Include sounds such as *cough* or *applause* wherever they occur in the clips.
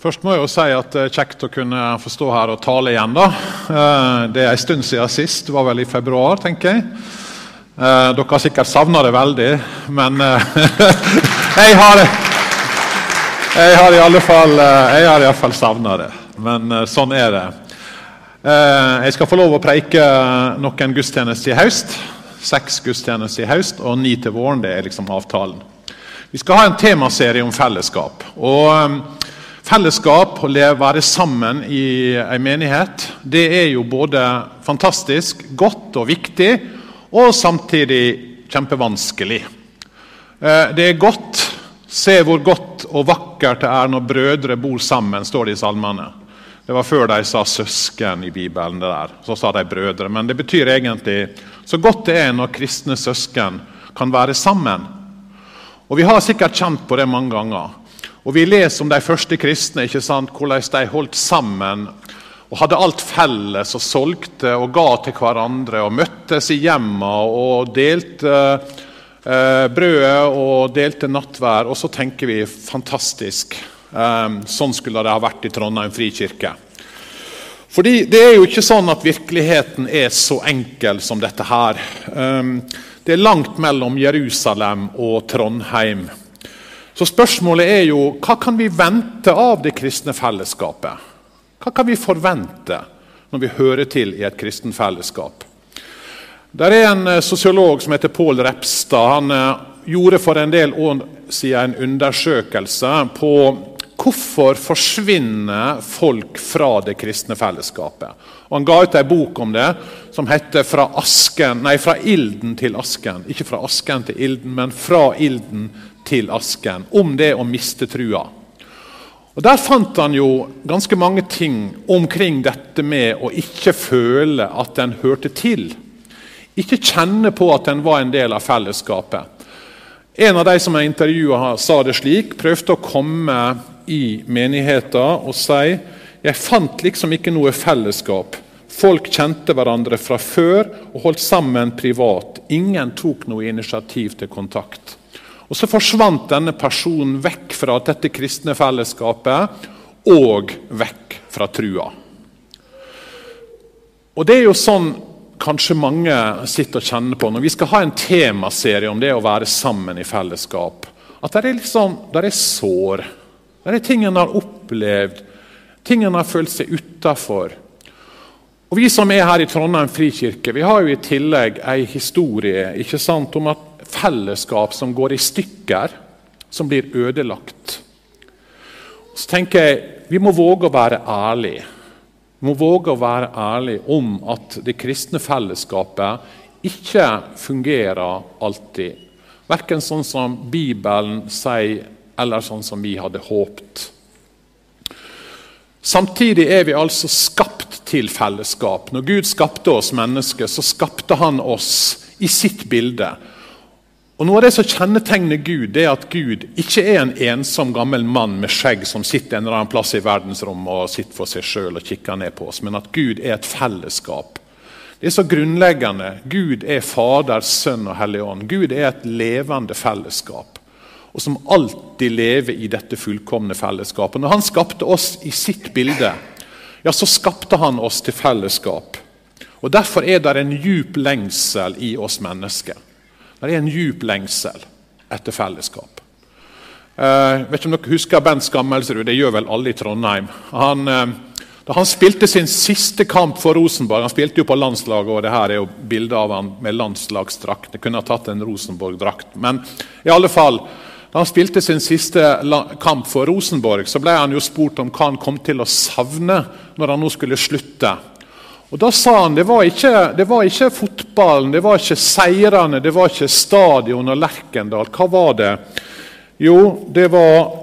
Først må jeg jo si at det er kjekt å kunne få stå her og tale igjen. da. Eh, det er en stund siden sist. Det var vel i februar, tenker jeg. Eh, dere har sikkert savna det veldig, men eh, *laughs* jeg har jeg har i alle fall, fall savna det. Men sånn er det. Jeg skal få lov å preike noen gudstjenester i høst. Seks gudstjenester i høst og ni til våren. Det er liksom avtalen. Vi skal ha en temaserie om fellesskap. og Fellesskap, å være sammen i en menighet, det er jo både fantastisk, godt og viktig, og samtidig kjempevanskelig. Eh, det er godt. Se hvor godt og vakkert det er når brødre bor sammen, står det i salmene. Det var før de sa 'søsken' i Bibelen. det der. Så sa de 'brødre'. Men det betyr egentlig så godt det er når kristne søsken kan være sammen. Og Vi har sikkert kjent på det mange ganger. Og Vi leser om de første kristne, ikke sant? hvordan de holdt sammen og hadde alt felles og solgte og ga til hverandre og møttes i hjemmene og delte eh, brødet og delte nattvær. Og så tenker vi fantastisk. Eh, sånn skulle det ha vært i Trondheim frikirke. Fordi Det er jo ikke sånn at virkeligheten er så enkel som dette her. Eh, det er langt mellom Jerusalem og Trondheim. Så spørsmålet er jo hva kan vi vente av det kristne fellesskapet? Hva kan vi forvente når vi hører til i et kristen fellesskap? Der er en eh, sosiolog som heter Pål Repstad. Han eh, gjorde for en del år siden en undersøkelse på hvorfor forsvinner folk fra det kristne fellesskapet. Og Han ga ut en bok om det som heter fra, asken, nei, 'Fra ilden til asken'. Ikke fra asken til ilden, men fra ilden til asken, om det å miste trua. Og Der fant han jo ganske mange ting omkring dette med å ikke føle at en hørte til. Ikke kjenne på at en var en del av fellesskapet. En av de som jeg intervjua, sa det slik. Prøvde å komme i menigheten og si jeg fant liksom ikke noe fellesskap. Folk kjente hverandre fra før og holdt sammen privat. Ingen tok noe initiativ til kontakt. Og Så forsvant denne personen vekk fra dette kristne fellesskapet og vekk fra trua. Og Det er jo sånn kanskje mange sitter og kjenner på når vi skal ha en temaserie om det å være sammen i fellesskap. At det er, liksom, det er sår. Det er ting en har opplevd, ting en har følt seg utafor. Og Vi som er her i Trondheim frikirke, vi har jo i tillegg ei historie ikke sant, om at fellesskap som går i stykker, som blir ødelagt. Så tenker jeg vi må våge å være ærlige. Vi må våge å være ærlige om at det kristne fellesskapet ikke fungerer alltid. Verken sånn som Bibelen sier, eller sånn som vi hadde håpt. Samtidig er vi altså skapt til fellesskap. Når Gud skapte oss mennesker, så skapte han oss i sitt bilde. Og Noe av det som kjennetegner Gud, det er at Gud ikke er en ensom gammel mann med skjegg som sitter en eller annen plass i verdensrommet og sitter for seg sjøl og kikker ned på oss, men at Gud er et fellesskap. Det er så grunnleggende. Gud er Fader, Sønn og Hellig Ånd. Gud er et levende fellesskap, og som alltid lever i dette fullkomne fellesskapet. Når Han skapte oss i sitt bilde, ja, så skapte Han oss til fellesskap. Og Derfor er det en djup lengsel i oss mennesker. Det er en djup lengsel etter fellesskap. Jeg vet ikke om dere husker Bent Skammelsrud? Det gjør vel alle i Trondheim. Han, uh, da han spilte sin siste kamp for Rosenborg Han spilte jo på landslaget, og det her er jo bilde av han med landslagsdrakt. Jeg kunne ha tatt en Rosenborg-drakt. Men i alle fall, da han spilte sin siste kamp for Rosenborg, så ble han jo spurt om hva han kom til å savne når han nå skulle slutte. Og Da sa han det var ikke, det var ikke fotballen, det var ikke seirene, det var ikke stadion og Lerkendal. Hva var det? Jo, det var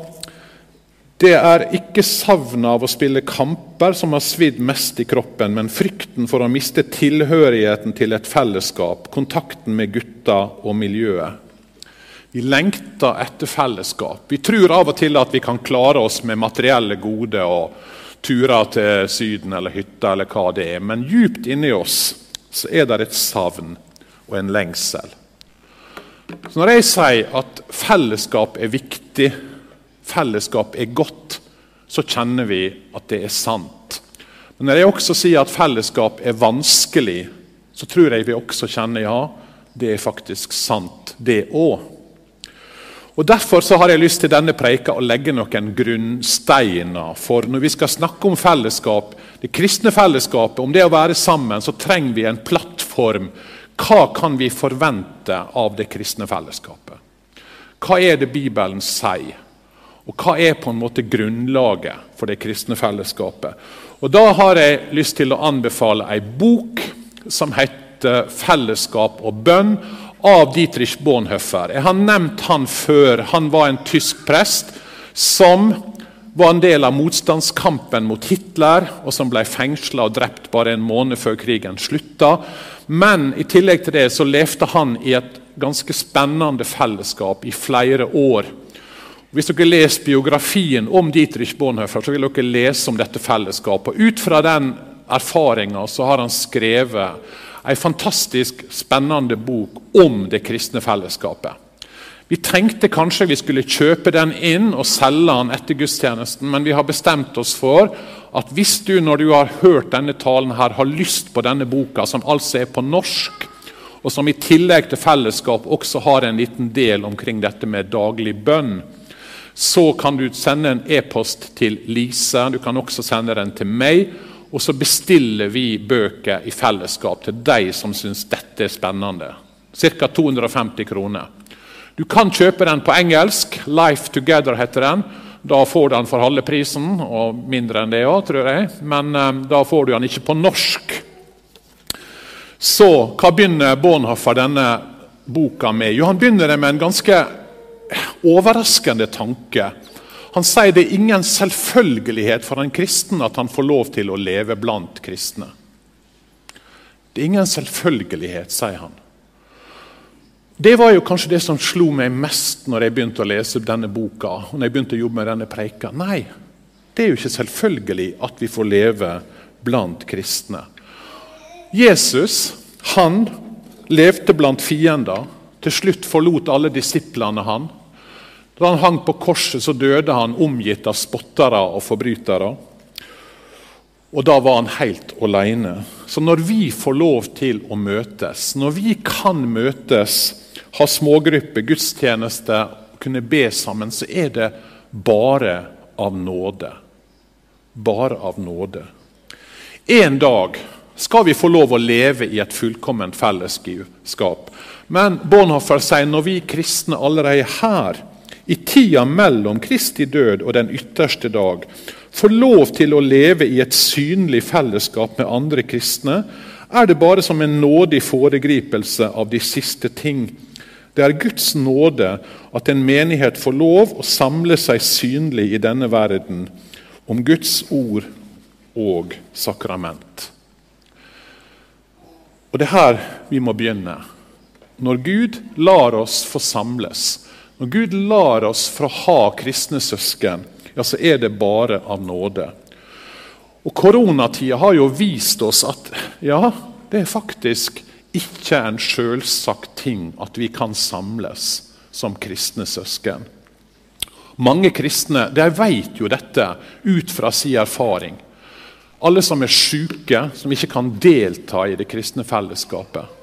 Det er ikke savnet av å spille kamper som har svidd mest i kroppen, men frykten for å miste tilhørigheten til et fellesskap, kontakten med gutta og miljøet. Vi lengter etter fellesskap. Vi tror av og til at vi kan klare oss med materielle gode. og turer til Syden eller hytta eller hva det er. Men djupt inni oss så er det et savn og en lengsel. Så Når jeg sier at fellesskap er viktig, fellesskap er godt, så kjenner vi at det er sant. Men når jeg også sier at fellesskap er vanskelig, så tror jeg vi også kjenner ja, det er faktisk sant, det òg. Og Derfor så har jeg lyst til denne preika å legge noen grunnsteiner. For når vi skal snakke om fellesskap, det kristne fellesskapet, om det å være sammen, så trenger vi en plattform. Hva kan vi forvente av det kristne fellesskapet? Hva er det Bibelen sier? Og hva er på en måte grunnlaget for det kristne fellesskapet? Og Da har jeg lyst til å anbefale ei bok som heter 'Fellesskap og bønn' av Dietrich Bonhoeffer. Jeg har nevnt han før. Han var en tysk prest som var en del av motstandskampen mot Hitler, og som ble fengsla og drept bare en måned før krigen slutta. Men i tillegg til det så levde han i et ganske spennende fellesskap i flere år. Hvis dere leser biografien om Dietrich Bonhoeffer, så vil dere lese om dette fellesskapet. Ut fra den erfaringa har han skrevet en fantastisk spennende bok om det kristne fellesskapet. Vi tenkte kanskje vi skulle kjøpe den inn og selge den etter gudstjenesten, men vi har bestemt oss for at hvis du når du har hørt denne talen her, har lyst på denne boka, som altså er på norsk, og som i tillegg til fellesskap også har en liten del omkring dette med daglig bønn, så kan du sende en e-post til Lise. Du kan også sende den til meg. Og så bestiller vi bøker i fellesskap til de som syns dette er spennende. Ca. 250 kroner. Du kan kjøpe den på engelsk. 'Life Together' heter den. Da får du den for halve prisen, og mindre enn det òg, tror jeg. Men um, da får du den ikke på norsk. Så hva begynner Bonhoffer denne boka med? Jo, Han begynner med en ganske overraskende tanke. Han sier det er ingen selvfølgelighet for en kristen at han får lov til å leve blant kristne. Det er ingen selvfølgelighet, sier han. Det var jo kanskje det som slo meg mest når jeg begynte å lese denne boka. når jeg begynte å jobbe med denne preika. Nei, det er jo ikke selvfølgelig at vi får leve blant kristne. Jesus han levde blant fiender. Til slutt forlot alle disiplene han. Da han hang på korset, så døde han omgitt av spottere og forbrytere. Og da var han helt alene. Så når vi får lov til å møtes, når vi kan møtes, ha smågrupper, gudstjeneste, kunne be sammen, så er det bare av nåde. Bare av nåde. En dag skal vi få lov å leve i et fullkomment fellesskap. Men Bonhoffer sier når vi kristne allerede er her, i tida mellom Kristi død og den ytterste dag, får lov til å leve i et synlig fellesskap med andre kristne, er det bare som en nådig foregripelse av de siste ting. Det er Guds nåde at en menighet får lov å samle seg synlig i denne verden om Guds ord og sakrament. Og Det er her vi må begynne. Når Gud lar oss få samles, når Gud lar oss fra ha kristne søsken, ja, så er det bare av nåde. Og Koronatida har jo vist oss at ja, det er faktisk ikke en selvsagt ting at vi kan samles som kristne søsken. Mange kristne de vet jo dette ut fra sin erfaring. Alle som er syke, som ikke kan delta i det kristne fellesskapet.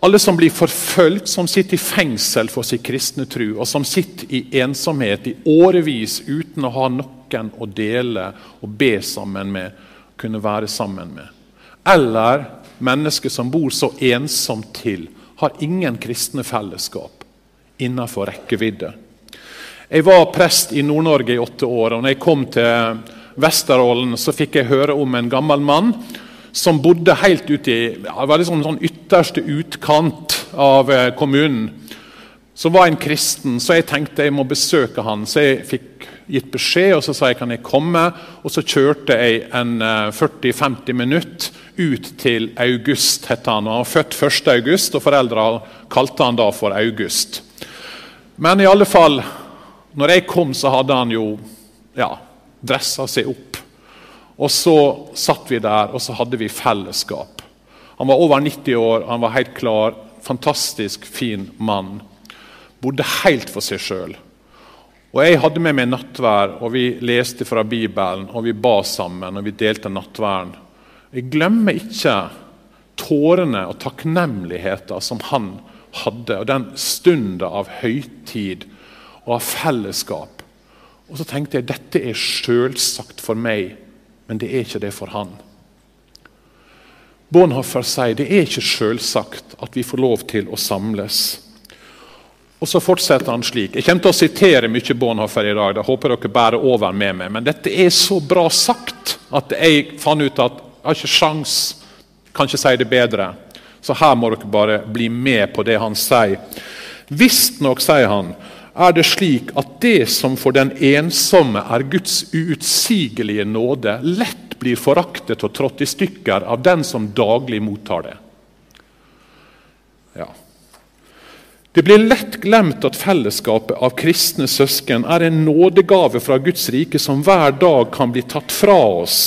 Alle som blir forfulgt, som sitter i fengsel for sin kristne tro, og som sitter i ensomhet i årevis uten å ha noen å dele og be sammen med, kunne være sammen med. Eller mennesker som bor så ensomt til, har ingen kristne fellesskap innenfor rekkevidde. Jeg var prest i Nord-Norge i åtte år. og når jeg kom til Vesterålen, så fikk jeg høre om en gammel mann som bodde helt ute i ja, var liksom sånn ytterste utkant av eh, kommunen. Som var en kristen, så jeg tenkte jeg må besøke han. Så jeg fikk gitt beskjed, og så sa jeg kan jeg komme. Og så kjørte jeg en 40-50 minutt ut til August, het han. Han var født 1. august, og foreldra kalte han da for August. Men i alle fall, når jeg kom, så hadde han jo ja, dressa seg opp og så satt vi der, og så hadde vi fellesskap. Han var over 90 år, han var helt klar. Fantastisk fin mann. Bodde helt for seg sjøl. Og Jeg hadde med meg nattvær, og vi leste fra Bibelen, og vi ba sammen og vi delte nattværen. Jeg glemmer ikke tårene og takknemligheten som han hadde, og den stunden av høytid og av fellesskap. Og så tenkte jeg dette er selvsagt for meg, men det er ikke det for han. Bonhoffer sier det er ikke selvsagt at vi får lov til å samles. Og så fortsetter han slik. Jeg kommer til å sitere mye Bonhoffer i dag. da håper dere bærer over med meg. Men dette er så bra sagt at jeg fant ut at jeg har ikke sjans, kan ikke si det bedre. Så her må dere bare bli med på det han sier. Visstnok, sier han, er det slik at det som for den ensomme er Guds uutsigelige nåde, lett blir foraktet og trådt i stykker av den som daglig mottar det. Ja. Det blir lett glemt at fellesskapet av kristne søsken er en nådegave fra Guds rike som hver dag kan bli tatt fra oss.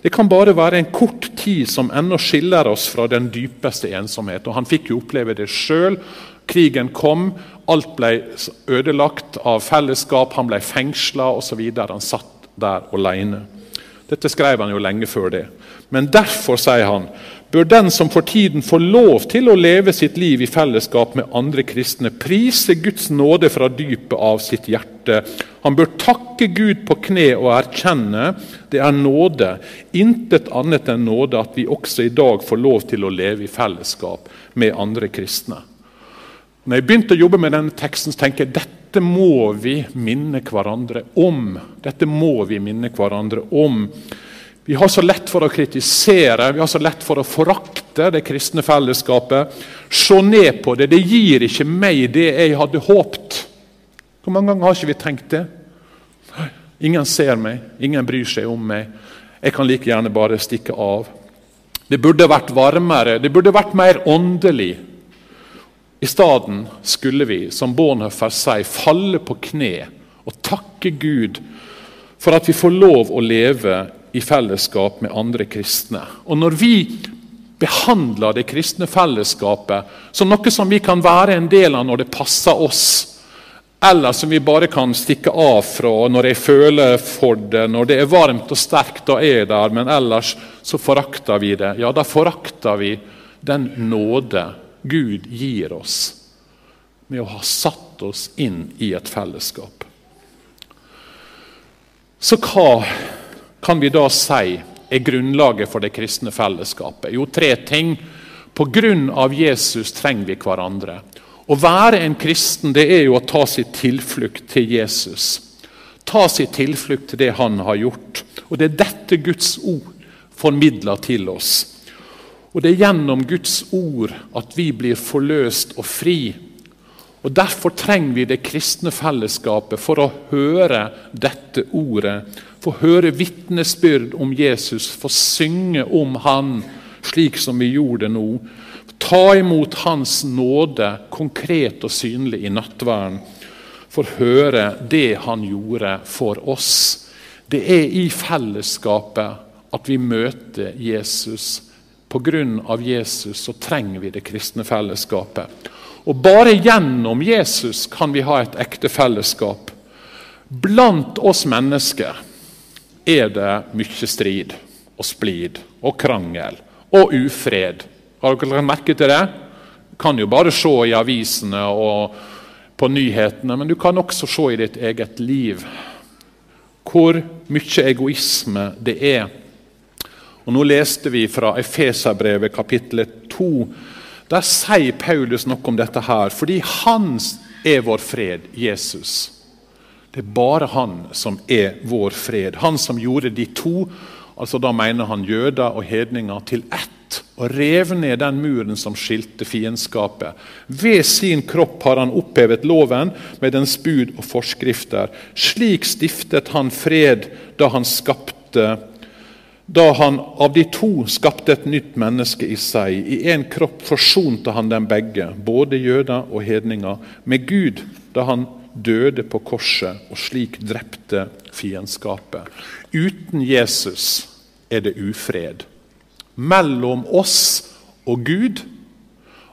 Det kan bare være en kort tid som ennå skiller oss fra den dypeste ensomhet. Og Han fikk jo oppleve det sjøl. Krigen kom, alt ble ødelagt av fellesskap, han ble fengsla osv. Han satt der alene. Dette skrev han jo lenge før det. Men derfor, sier han, bør den som for tiden får lov til å leve sitt liv i fellesskap med andre kristne, prise Guds nåde fra dypet av sitt hjerte. Han bør takke Gud på kne og erkjenne det er nåde, intet annet enn nåde, at vi også i dag får lov til å leve i fellesskap med andre kristne. Når jeg begynte å jobbe med denne teksten, så tenker jeg dette må vi minne hverandre om. Dette må vi minne hverandre om. Vi har så lett for å kritisere, vi har så lett for å forakte det kristne fellesskapet. Se ned på det. Det gir ikke meg det jeg hadde håpt. Hvor mange ganger har ikke vi tenkt det? Ingen ser meg, ingen bryr seg om meg. Jeg kan like gjerne bare stikke av. Det burde vært varmere, det burde vært mer åndelig. I stedet skulle vi, som Bonhoeffer sier, falle på kne og takke Gud for at vi får lov å leve i fellesskap med andre kristne. Og Når vi behandler det kristne fellesskapet som noe som vi kan være en del av når det passer oss, eller som vi bare kan stikke av fra når jeg føler for det, når det er varmt og sterkt, og er der, men ellers så forakter vi det. Ja, da forakter vi den nåde Gud gir oss med å ha satt oss inn i et fellesskap. Så hva kan vi da si er grunnlaget for det kristne fellesskapet? Jo, tre ting. På grunn av Jesus trenger vi hverandre. Å være en kristen det er jo å ta sitt tilflukt til Jesus. Ta sitt tilflukt til det han har gjort. Og Det er dette Guds ord formidler til oss. Og Det er gjennom Guds ord at vi blir forløst og fri. Og Derfor trenger vi det kristne fellesskapet for å høre dette ordet få høre vitnesbyrd om Jesus, få synge om Han slik som vi gjorde det nå. Ta imot Hans nåde konkret og synlig i nattverden. For høre det Han gjorde for oss. Det er i fellesskapet at vi møter Jesus. Pga. Jesus så trenger vi det kristne fellesskapet. Og Bare gjennom Jesus kan vi ha et ekte fellesskap. Blant oss mennesker er det mye strid og splid og krangel og ufred. Har dere lagt merke til det? Du kan jo bare se i avisene og på nyhetene, men du kan også se i ditt eget liv hvor mye egoisme det er. Og Nå leste vi fra Efeserbrevet kapittel 2. Der sier Paulus noe om dette her, fordi han er vår fred, Jesus. Det er bare han som er vår fred. Han som gjorde de to, altså da mener han jøder og hedninger, til ett. Og rev ned den muren som skilte fiendskapet. Ved sin kropp har han opphevet loven med dens bud og forskrifter. Slik stiftet han fred da han skapte da han av de to skapte et nytt menneske i seg. I én kropp forsonte han dem begge, både jøder og hedninger, med Gud da han døde på korset og slik drepte fiendskapet. Uten Jesus er det ufred. Mellom oss og Gud,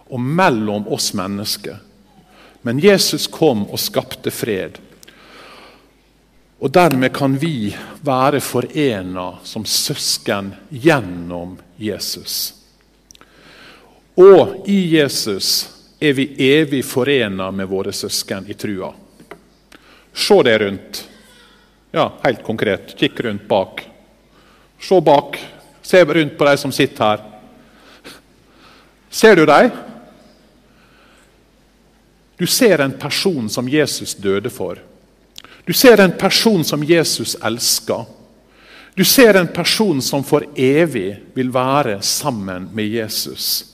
og mellom oss mennesker. Men Jesus kom og skapte fred. Og dermed kan vi være forena som søsken gjennom Jesus. Og i Jesus er vi evig forena med våre søsken i trua. Se deg rundt. Ja, helt konkret. Kikk rundt bak. Se bak. Se rundt på de som sitter her. Ser du dem? Du ser en person som Jesus døde for. Du ser en person som Jesus elsker. Du ser en person som for evig vil være sammen med Jesus.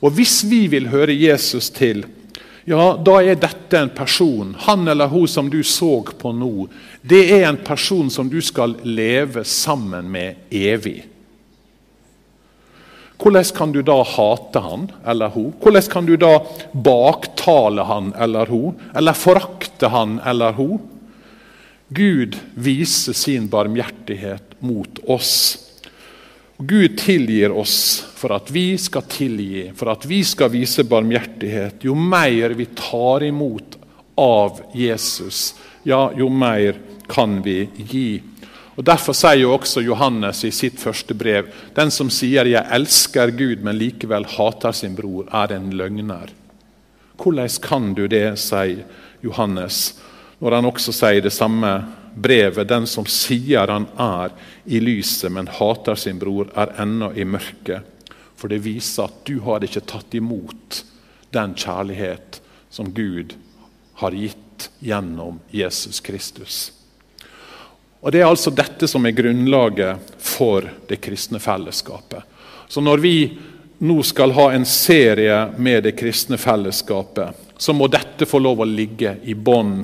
Og Hvis vi vil høre Jesus til, ja, da er dette en person, han eller hun som du så på nå, det er en person som du skal leve sammen med evig. Hvordan kan du da hate han eller hun? Hvordan kan du da baktale han eller hun? Eller forakte han eller hun? Gud viser sin barmhjertighet mot oss. Gud tilgir oss for at vi skal tilgi, for at vi skal vise barmhjertighet. Jo mer vi tar imot av Jesus, ja, jo mer kan vi gi. Og Derfor sier jo også Johannes i sitt første brev den som sier 'jeg elsker Gud, men likevel hater sin bror', er en løgner. Hvordan kan du det, sier Johannes, når han også sier det samme brevet 'Den som sier han er i lyset, men hater sin bror, er ennå i mørket'. For det viser at du har ikke tatt imot den kjærlighet som Gud har gitt gjennom Jesus Kristus. Og Det er altså dette som er grunnlaget for det kristne fellesskapet. Så når vi nå skal ha en serie med det kristne fellesskapet, så må dette få lov å ligge i bånn.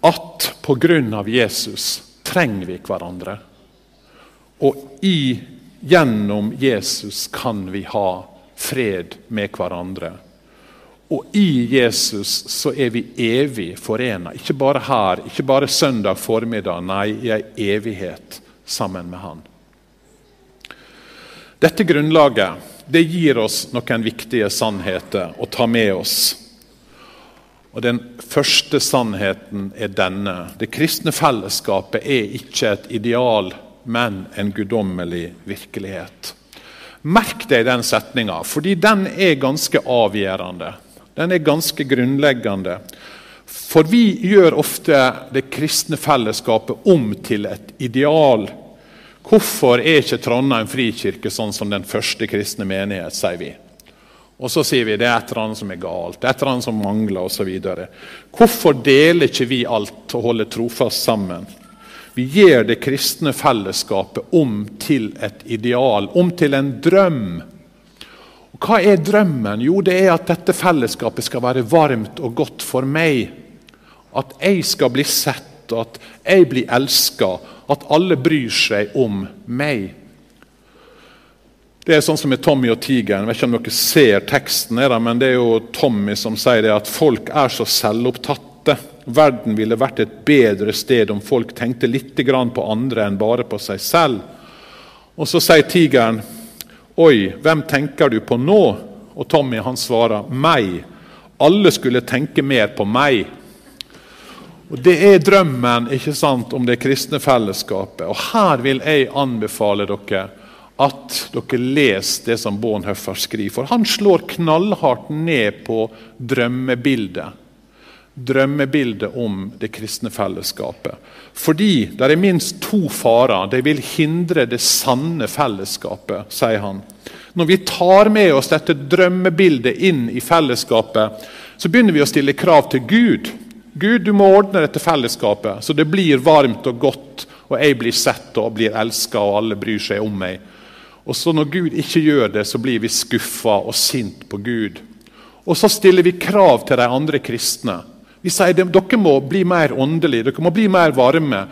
At pga. Jesus trenger vi hverandre. Og i, gjennom Jesus kan vi ha fred med hverandre. Og i Jesus så er vi evig forena. Ikke bare her, ikke bare søndag formiddag. Nei, i ei evighet sammen med Han. Dette grunnlaget det gir oss noen viktige sannheter å ta med oss. Og Den første sannheten er denne. Det kristne fellesskapet er ikke et ideal, men en guddommelig virkelighet. Merk deg den setninga, fordi den er ganske avgjørende den er ganske grunnleggende. For vi gjør ofte det kristne fellesskapet om til et ideal. Hvorfor er ikke Trondheim frikirke sånn som den første kristne menighet, sier vi. Og så sier vi det er et eller annet som er galt, et eller annet som mangler osv. Hvorfor deler ikke vi alt og holder trofast sammen? Vi gjør det kristne fellesskapet om til et ideal, om til en drøm hva er drømmen? Jo, det er at dette fellesskapet skal være varmt og godt for meg. At jeg skal bli sett, at jeg blir elska. At alle bryr seg om meg. Det er sånn som med Tommy og tigeren. Jeg vet ikke om dere ser teksten, men det er jo Tommy som sier det at folk er så selvopptatte. Verden ville vært et bedre sted om folk tenkte litt på andre enn bare på seg selv. Og så sier tigeren 'Oi, hvem tenker du på nå?' Og Tommy han svarer 'meg'. Alle skulle tenke mer på meg. Og Det er drømmen ikke sant, om det kristne fellesskapet. Og Her vil jeg anbefale dere at dere leser det som Bonhoeffer skriver. For han slår knallhardt ned på drømmebildet drømmebildet om det kristne fellesskapet. Fordi det er minst to farer. Det vil hindre det sanne fellesskapet, sier han. Når vi tar med oss dette drømmebildet inn i fellesskapet, så begynner vi å stille krav til Gud. Gud, du må ordne dette fellesskapet, så det blir varmt og godt, og jeg blir sett og blir elska, og alle bryr seg om meg. Og så Når Gud ikke gjør det, så blir vi skuffa og sint på Gud. Og så stiller vi krav til de andre kristne. Vi sier at dere må bli mer åndelige, dere må bli mer varme.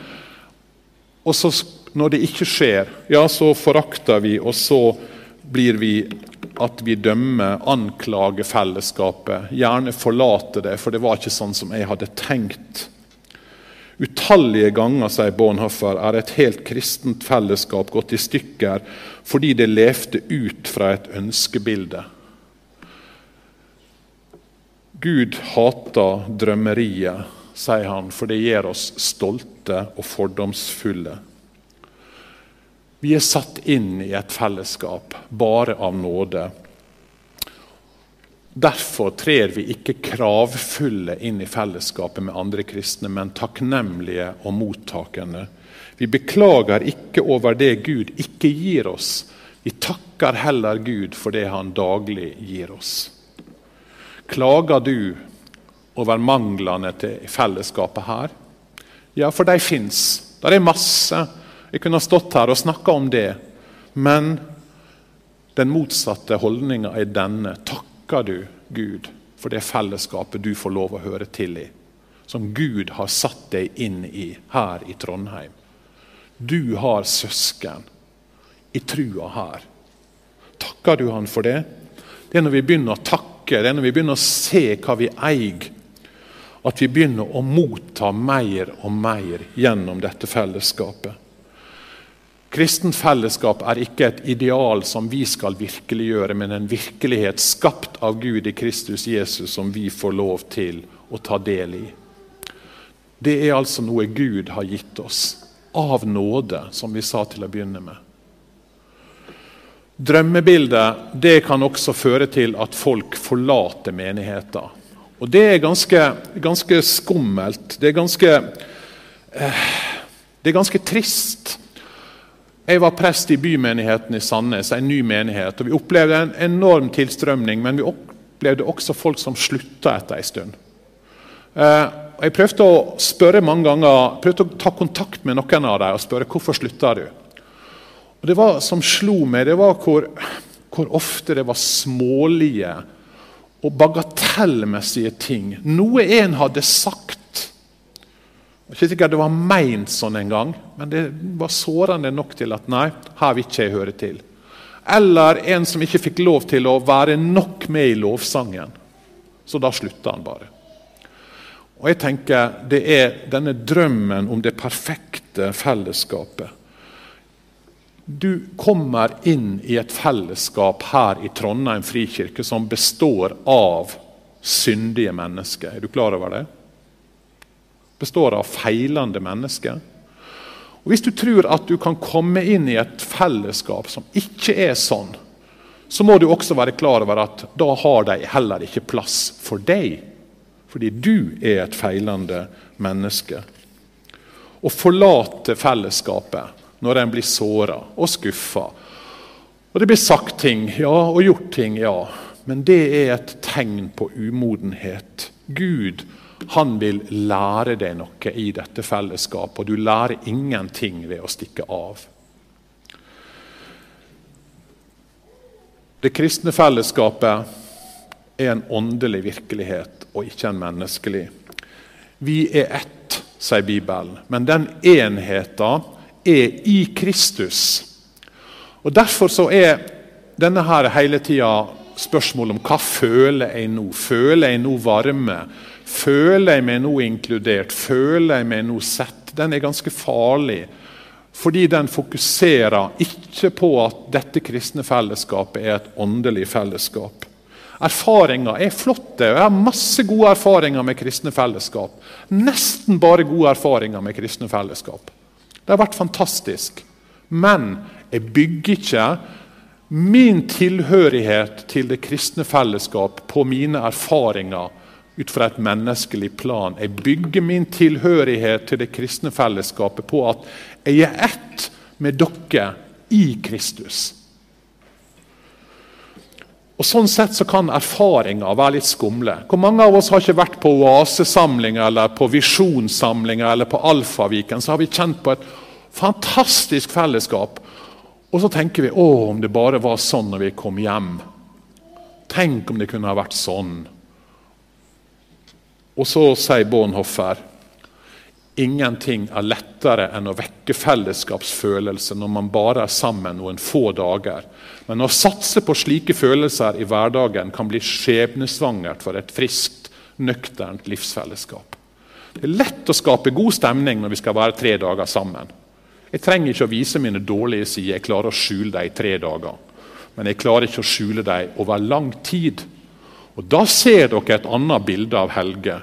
Og så, når det ikke skjer, ja, så forakter vi, og så blir vi at vi dømmer, anklager fellesskapet, gjerne forlater det, for det var ikke sånn som jeg hadde tenkt. Utallige ganger sier Bonhoffer, er et helt kristent fellesskap gått i stykker fordi det levde ut fra et ønskebilde. Gud hater drømmeriet, sier han, for det gjør oss stolte og fordomsfulle. Vi er satt inn i et fellesskap bare av nåde. Derfor trer vi ikke kravfulle inn i fellesskapet med andre kristne, men takknemlige og mottakende. Vi beklager ikke over det Gud ikke gir oss. Vi takker heller Gud for det Han daglig gir oss. Klager du over manglene til fellesskapet her? Ja, for de fins. Det er masse. Jeg kunne stått her og snakka om det. Men den motsatte holdninga er denne. Takk takker du Gud for det fellesskapet du får lov å høre til i. Som Gud har satt deg inn i her i Trondheim. Du har søsken i trua her. Takker du han for det? Det er når vi begynner å takke, det er når vi begynner å se hva vi eier, at vi begynner å motta mer og mer gjennom dette fellesskapet. Kristent fellesskap er ikke et ideal som vi skal virkeliggjøre, men en virkelighet skapt av Gud i Kristus Jesus som vi får lov til å ta del i. Det er altså noe Gud har gitt oss, av nåde, som vi sa til å begynne med. Drømmebildet det kan også føre til at folk forlater menigheter. Og Det er ganske, ganske skummelt. Det er ganske, eh, det er ganske trist. Jeg var prest i bymenigheten i Sandnes, en ny menighet. og Vi opplevde en enorm tilstrømning, men vi opplevde også folk som slutta etter en stund. Eh, jeg prøvde å spørre mange ganger, prøvde å ta kontakt med noen av dem og spørre hvorfor slutta du. Og Det var som slo meg, det var hvor, hvor ofte det var smålige og bagatellmessige ting. Noe en hadde sagt ikke sikkert det var meint sånn en gang, men det var sårende nok til at nei, her vil ikke jeg høre til. Eller en som ikke fikk lov til å være nok med i lovsangen. Så da slutta han bare. Og jeg tenker Det er denne drømmen om det perfekte fellesskapet. Du kommer inn i et fellesskap her i Trondheim frikirke som består av syndige mennesker. Er du klar over det? Består av feilende mennesker. Og Hvis du tror at du kan komme inn i et fellesskap som ikke er sånn, så må du også være klar over at da har de heller ikke plass for deg. Fordi du er et feilende menneske. Å forlate fellesskapet når en blir såra og skuffa. Og det blir sagt ting, ja, og gjort ting, ja. Men det er et tegn på umodenhet. Gud han vil lære deg noe i dette fellesskapet, og du lærer ingenting ved å stikke av. Det kristne fellesskapet er en åndelig virkelighet og ikke en menneskelig. Vi er ett, sier Bibelen, men den enheten er i Kristus. Og Derfor så er denne her hele tida spørsmålet om hva føler jeg nå? Føler jeg nå varme? Føler jeg meg nå inkludert? Føler jeg meg nå sett? Den er ganske farlig. Fordi den fokuserer ikke på at dette kristne fellesskapet er et åndelig fellesskap. Erfaringer er flotte. Jeg har masse gode erfaringer med kristne fellesskap. Nesten bare gode erfaringer med kristne fellesskap. Det har vært fantastisk. Men jeg bygger ikke min tilhørighet til det kristne fellesskap på mine erfaringer ut fra et menneskelig plan. Jeg bygger min tilhørighet til det kristne fellesskapet på at jeg er ett med dere i Kristus. Og Sånn sett så kan erfaringer være litt skumle. Hvor Mange av oss har ikke vært på oasesamlinger eller på visjonssamlinger eller på Alfaviken. Så har vi kjent på et fantastisk fellesskap. Og så tenker vi å, om det bare var sånn når vi kom hjem. Tenk om det kunne ha vært sånn. Og så sier Bornhoffer ingenting er lettere enn å vekke fellesskapsfølelse når man bare er sammen noen få dager. Men å satse på slike følelser i hverdagen kan bli skjebnesvangert for et friskt, nøkternt livsfellesskap. Det er lett å skape god stemning når vi skal være tre dager sammen. Jeg trenger ikke å vise mine dårlige sider, jeg klarer å skjule dem i tre dager. Men jeg klarer ikke å skjule dem over lang tid. Og Da ser dere et annet bilde av Helge.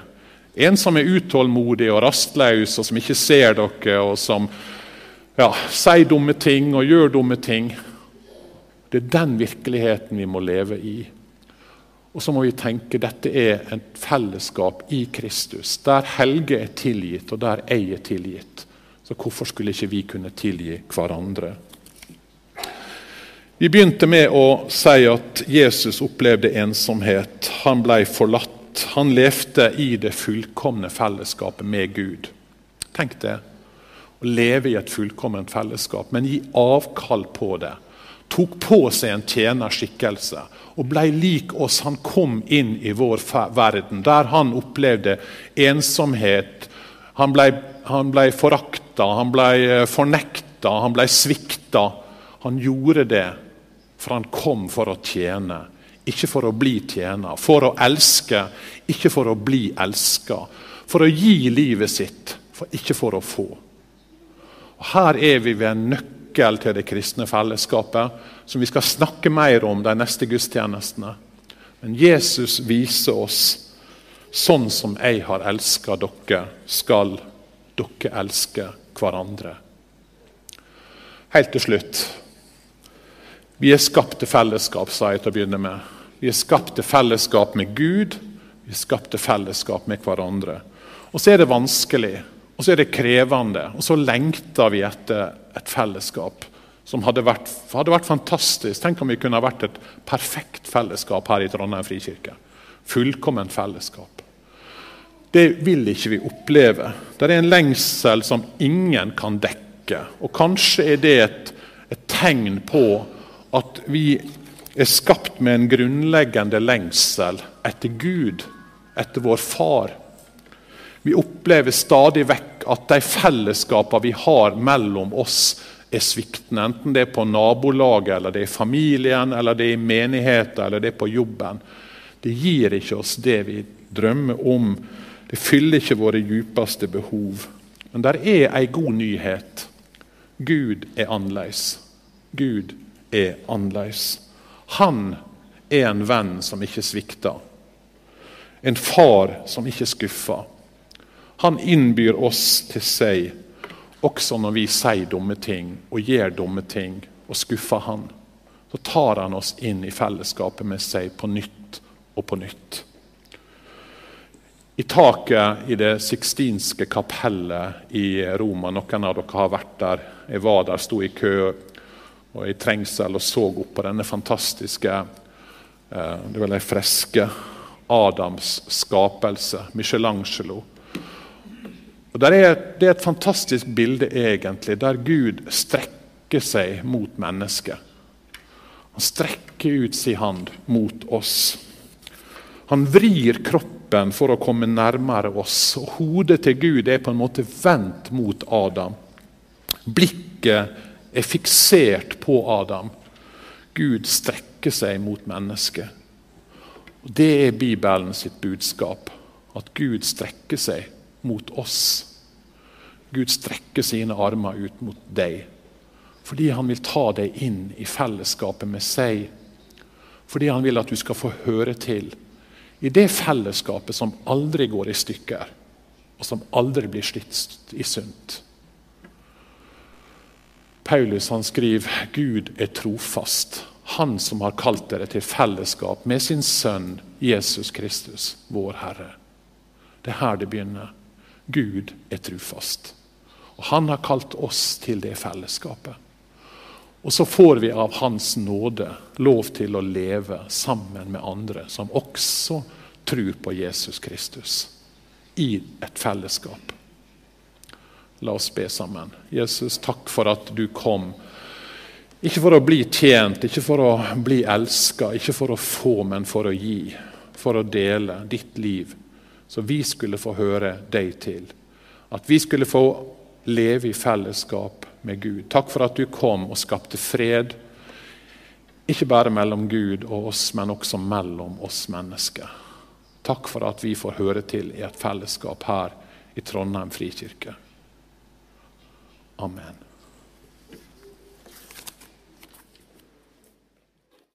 En som er utålmodig og rastløs, og som ikke ser dere, og som ja, sier dumme ting og gjør dumme ting. Det er den virkeligheten vi må leve i. Og så må vi tenke dette er et fellesskap i Kristus, der Helge er tilgitt, og der jeg er tilgitt. Så hvorfor skulle ikke vi kunne tilgi hverandre? Vi begynte med å si at Jesus opplevde ensomhet. Han ble forlatt. Han levde i det fullkomne fellesskapet med Gud. Tenk det. Å leve i et fullkomment fellesskap, men gi avkall på det. Tok på seg en tjenerskikkelse og ble lik oss. Han kom inn i vår verden, der han opplevde ensomhet. Han ble, han ble forakta, han ble eh, fornekta, han ble svikta. Han gjorde det, for han kom for å tjene, ikke for å bli tjener. For å elske, ikke for å bli elska. For å gi livet sitt, for ikke for å få. Og Her er vi ved en nøkkel til det kristne fellesskapet som vi skal snakke mer om de neste gudstjenestene. Men Jesus viser oss sånn som jeg har elska dere, skal dere elske hverandre. Helt til slutt. Vi er skapt til fellesskap, sa jeg til å begynne med. Vi er skapt til fellesskap med Gud, vi er skapt til fellesskap med hverandre. Og så er det vanskelig, og så er det krevende, og så lengter vi etter et fellesskap som hadde vært, hadde vært, fantastisk. Tenk om vi kunne ha vært et perfekt fellesskap her i Trondheim frikirke. Fullkomment fellesskap. Det vil ikke vi oppleve. Det er en lengsel som ingen kan dekke. Og kanskje er det et, et tegn på at vi er skapt med en grunnleggende lengsel etter Gud, etter vår Far. Vi opplever stadig vekk at de fellesskapene vi har mellom oss, er sviktende. Enten det er på nabolaget, eller det er i familien, eller det er i menigheten eller det er på jobben. Det gir ikke oss det vi drømmer om. Det fyller ikke våre djupeste behov. Men der er ei god nyhet. Gud er annerledes. Gud er annerledes. Han er en venn som ikke svikter. En far som ikke skuffer. Han innbyr oss til seg også når vi sier dumme ting og gjør dumme ting og skuffer Han, så tar Han oss inn i fellesskapet med seg på nytt og på nytt. I taket i det sixtinske kapellet i Roma, noen av dere har vært der. Jeg var der, sto i kø og i trengsel og så opp på denne fantastiske eh, det var de freske Adams skapelse, Michelangelo og er, det er et fantastisk bilde egentlig, der Gud strekker seg mot mennesket. Han strekker ut sin hand mot oss. Han vrir kroppen for å komme nærmere oss. og Hodet til Gud er på en måte vendt mot Adam. Blikket er fiksert på Adam. Gud strekker seg mot mennesket. Og Det er Bibelen sitt budskap. At Gud strekker seg mot oss. Gud strekker sine armer ut mot deg fordi han vil ta deg inn i fellesskapet med seg. Fordi han vil at du skal få høre til i det fellesskapet som aldri går i stykker, og som aldri blir slitt i sunt. Paulus han skriver Gud er trofast, han som har kalt dere til fellesskap med sin sønn Jesus Kristus, vår Herre. Det er her det begynner. Gud er trufast. Og Han har kalt oss til det fellesskapet. Og så får vi av Hans nåde lov til å leve sammen med andre som også tror på Jesus Kristus, i et fellesskap. La oss be sammen. Jesus, takk for at du kom. Ikke for å bli tjent, ikke for å bli elska, ikke for å få, men for å gi. For å dele ditt liv, så vi skulle få høre deg til. At vi skulle få leve i fellesskap med Gud. Takk for at du kom og skapte fred. Ikke bare mellom Gud og oss, men også mellom oss mennesker. Takk for at vi får høre til i et fellesskap her i Trondheim frikirke. Amen.